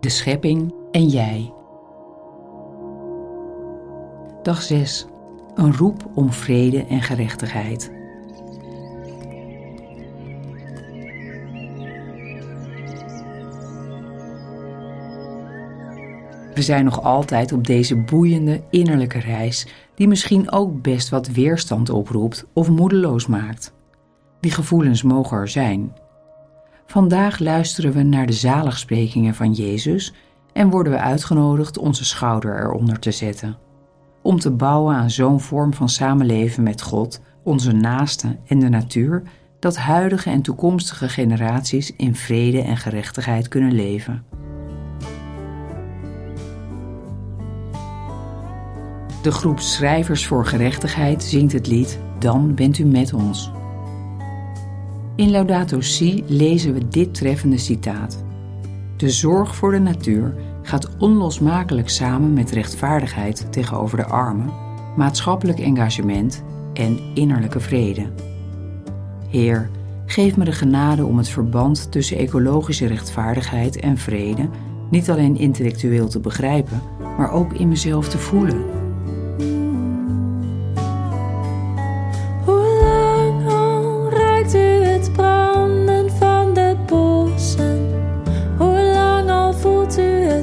de schepping en jij. Dag 6. Een roep om vrede en gerechtigheid. We zijn nog altijd op deze boeiende innerlijke reis, die misschien ook best wat weerstand oproept of moedeloos maakt. Die gevoelens mogen er zijn. Vandaag luisteren we naar de zaligsprekingen van Jezus en worden we uitgenodigd onze schouder eronder te zetten. Om te bouwen aan zo'n vorm van samenleven met God, onze naasten en de natuur, dat huidige en toekomstige generaties in vrede en gerechtigheid kunnen leven. De groep Schrijvers voor Gerechtigheid zingt het lied Dan bent u met ons. In Laudato Si lezen we dit treffende citaat. De zorg voor de natuur gaat onlosmakelijk samen met rechtvaardigheid tegenover de armen, maatschappelijk engagement en innerlijke vrede. Heer, geef me de genade om het verband tussen ecologische rechtvaardigheid en vrede niet alleen intellectueel te begrijpen, maar ook in mezelf te voelen.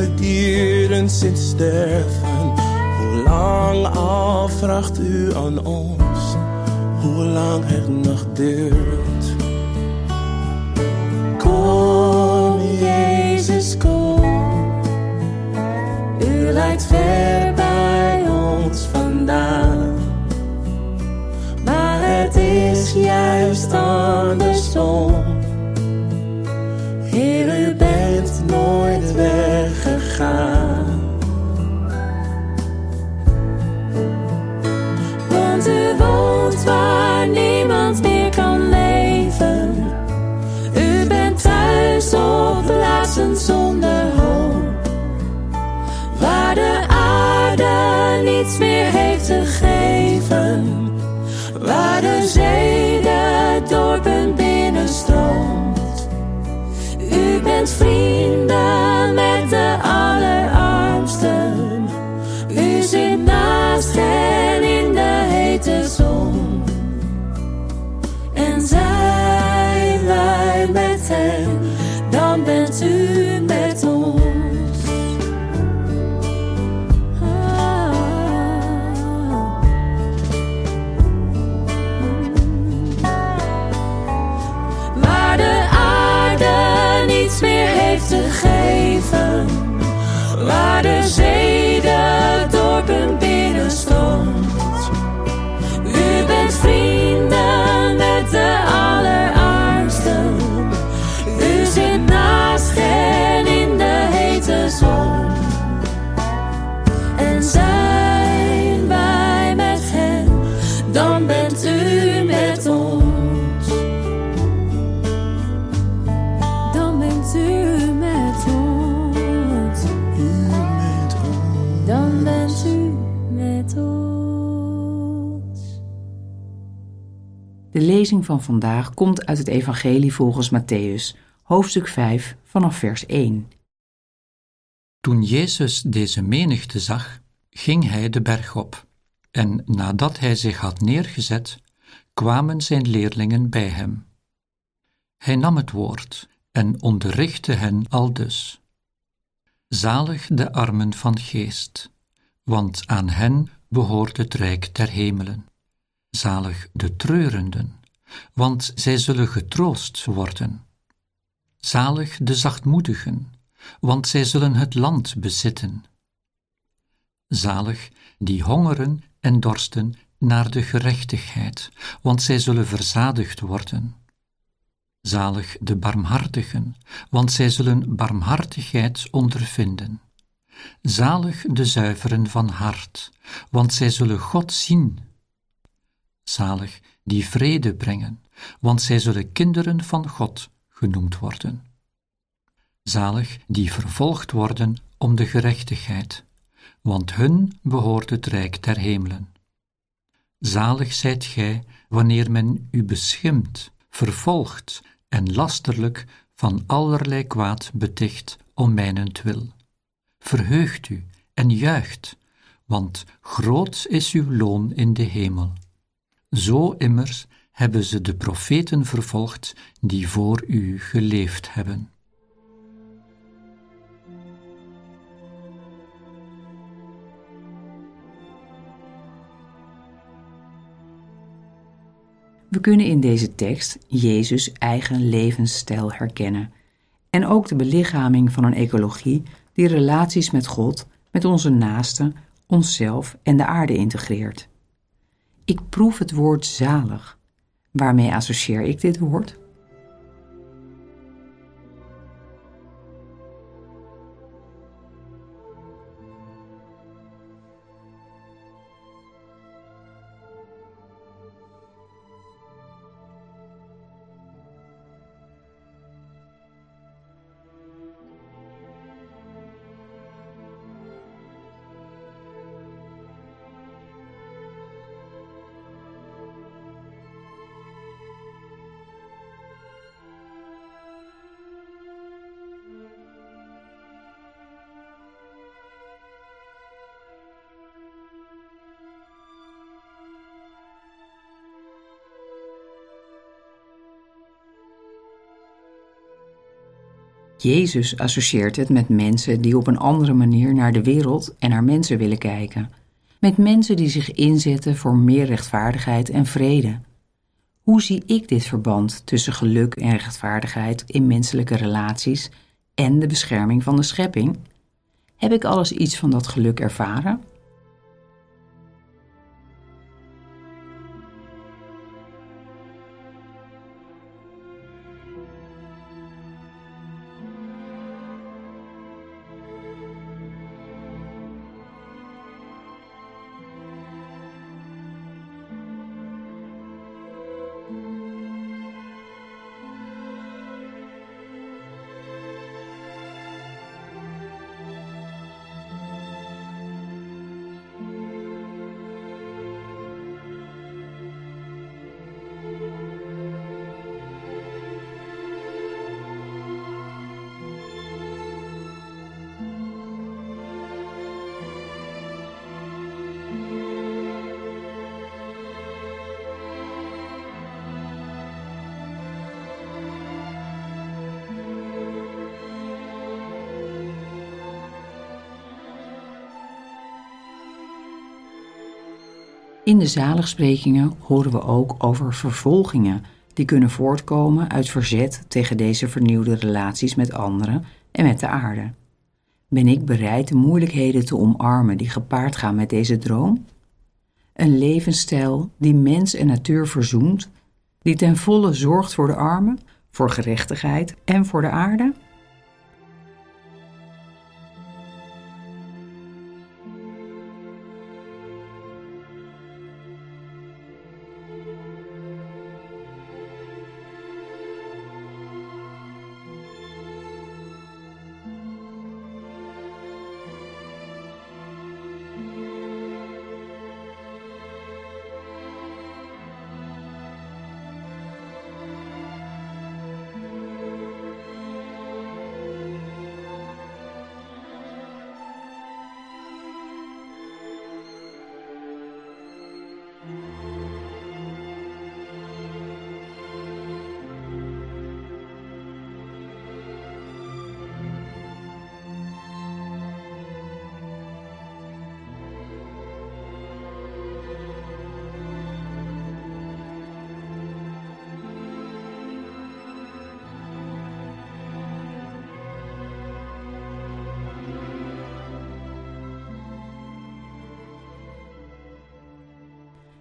de dieren zien sterven? Hoe lang al vraagt u aan ons? Hoe lang het nog duurt? Kom, Jezus, kom. U lijkt ver bij ons vandaan. Maar het is juist andersom. Want u woont waar niemand meer kan leven. U bent thuis op plaatsen zonder hoop. Waar de aarde niets meer heeft te geven. Waar de zee de dorpen binnenstroomt. U bent vrienden De lezing van vandaag komt uit het Evangelie volgens Matthäus, hoofdstuk 5, vanaf vers 1. Toen Jezus deze menigte zag, ging hij de berg op. En nadat hij zich had neergezet, kwamen zijn leerlingen bij hem. Hij nam het woord en onderrichtte hen aldus. Zalig de armen van geest, want aan hen behoort het rijk der hemelen. Zalig de treurenden, want zij zullen getroost worden. Zalig de zachtmoedigen, want zij zullen het land bezitten. Zalig die hongeren en dorsten naar de gerechtigheid, want zij zullen verzadigd worden. Zalig de barmhartigen, want zij zullen barmhartigheid ondervinden. Zalig de zuiveren van hart, want zij zullen God zien. Zalig die vrede brengen, want zij zullen kinderen van God genoemd worden. Zalig die vervolgd worden om de gerechtigheid, want hun behoort het rijk der hemelen. Zalig zijt gij wanneer men u beschimpt, vervolgt en lasterlijk van allerlei kwaad beticht om mijnentwil. Verheugt u en juicht, want groot is uw loon in de hemel. Zo immers hebben ze de profeten vervolgd die voor u geleefd hebben. We kunnen in deze tekst Jezus' eigen levensstijl herkennen en ook de belichaming van een ecologie die relaties met God, met onze naasten, onszelf en de aarde integreert. Ik proef het woord zalig. Waarmee associeer ik dit woord? Jezus associeert het met mensen die op een andere manier naar de wereld en naar mensen willen kijken. Met mensen die zich inzetten voor meer rechtvaardigheid en vrede. Hoe zie ik dit verband tussen geluk en rechtvaardigheid in menselijke relaties en de bescherming van de schepping? Heb ik alles iets van dat geluk ervaren? In de zaligsprekingen horen we ook over vervolgingen die kunnen voortkomen uit verzet tegen deze vernieuwde relaties met anderen en met de aarde. Ben ik bereid de moeilijkheden te omarmen die gepaard gaan met deze droom? Een levensstijl die mens en natuur verzoent, die ten volle zorgt voor de armen, voor gerechtigheid en voor de aarde?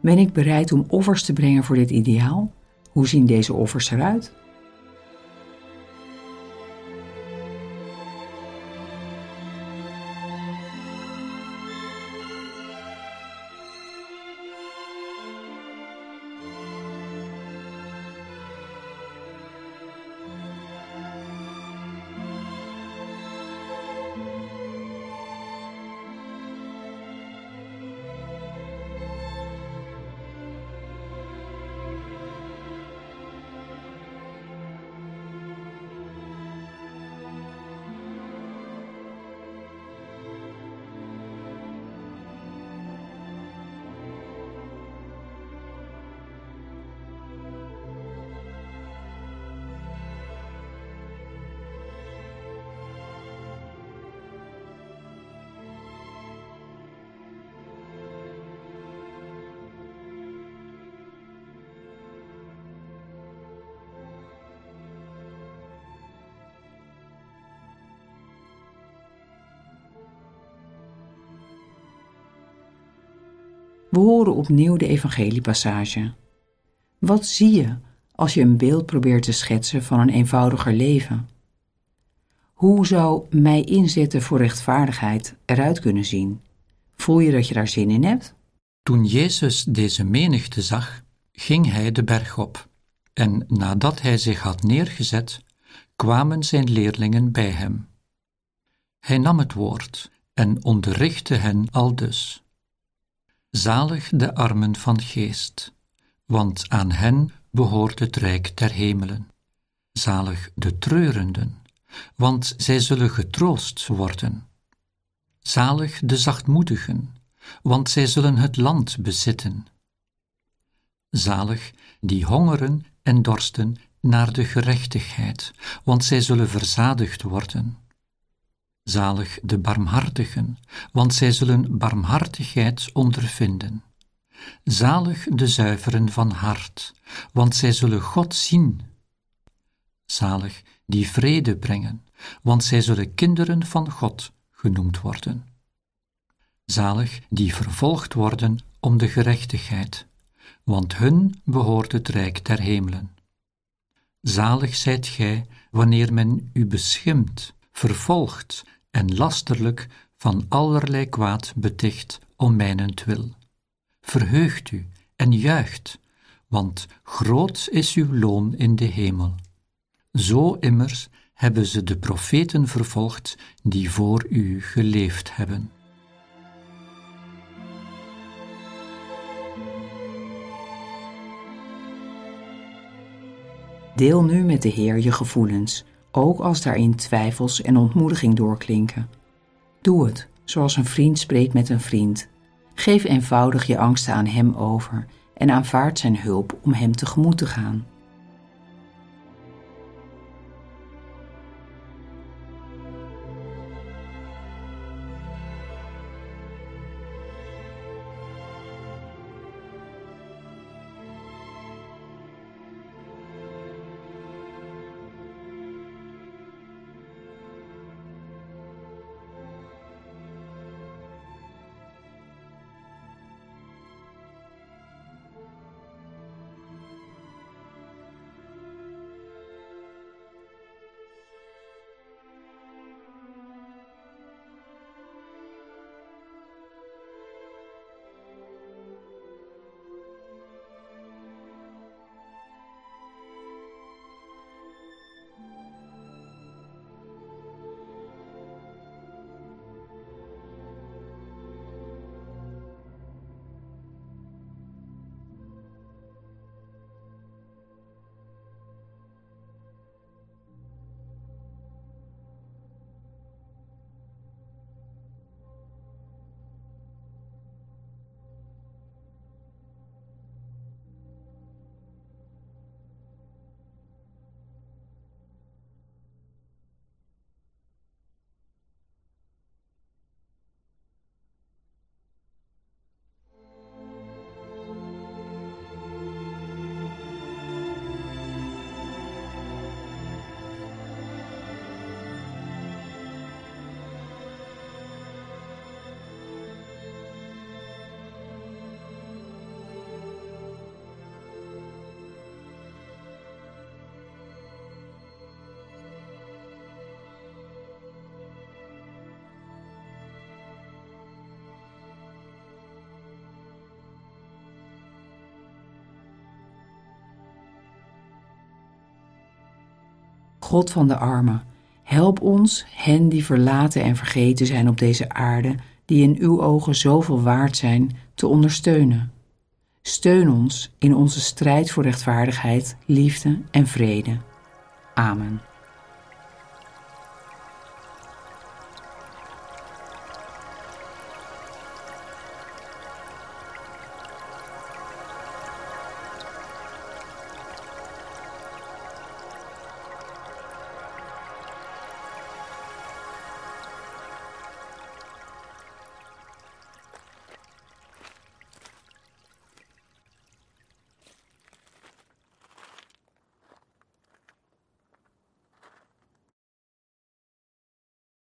Ben ik bereid om offers te brengen voor dit ideaal? Hoe zien deze offers eruit? We horen opnieuw de evangeliepassage. Wat zie je als je een beeld probeert te schetsen van een eenvoudiger leven? Hoe zou mij inzetten voor rechtvaardigheid eruit kunnen zien? Voel je dat je daar zin in hebt? Toen Jezus deze menigte zag, ging hij de berg op. En nadat hij zich had neergezet, kwamen zijn leerlingen bij hem. Hij nam het woord en onderrichtte hen aldus. Zalig de armen van geest, want aan hen behoort het rijk der hemelen. Zalig de treurenden, want zij zullen getroost worden. Zalig de zachtmoedigen, want zij zullen het land bezitten. Zalig die hongeren en dorsten naar de gerechtigheid, want zij zullen verzadigd worden. Zalig de barmhartigen, want zij zullen barmhartigheid ondervinden. Zalig de zuiveren van hart, want zij zullen God zien. Zalig die vrede brengen, want zij zullen kinderen van God genoemd worden. Zalig die vervolgd worden om de gerechtigheid, want hun behoort het rijk der hemelen. Zalig zijt gij wanneer men u beschimpt, vervolgt en lasterlijk van allerlei kwaad beticht om mijnentwil. Verheugt u en juicht, want groot is uw loon in de hemel. Zo immers hebben ze de profeten vervolgd die voor u geleefd hebben. Deel nu met de Heer je gevoelens, ook als daarin twijfels en ontmoediging doorklinken. Doe het, zoals een vriend spreekt met een vriend. Geef eenvoudig je angsten aan Hem over en aanvaard Zijn hulp om Hem tegemoet te gaan. God van de armen, help ons, hen die verlaten en vergeten zijn op deze aarde, die in uw ogen zoveel waard zijn, te ondersteunen. Steun ons in onze strijd voor rechtvaardigheid, liefde en vrede. Amen.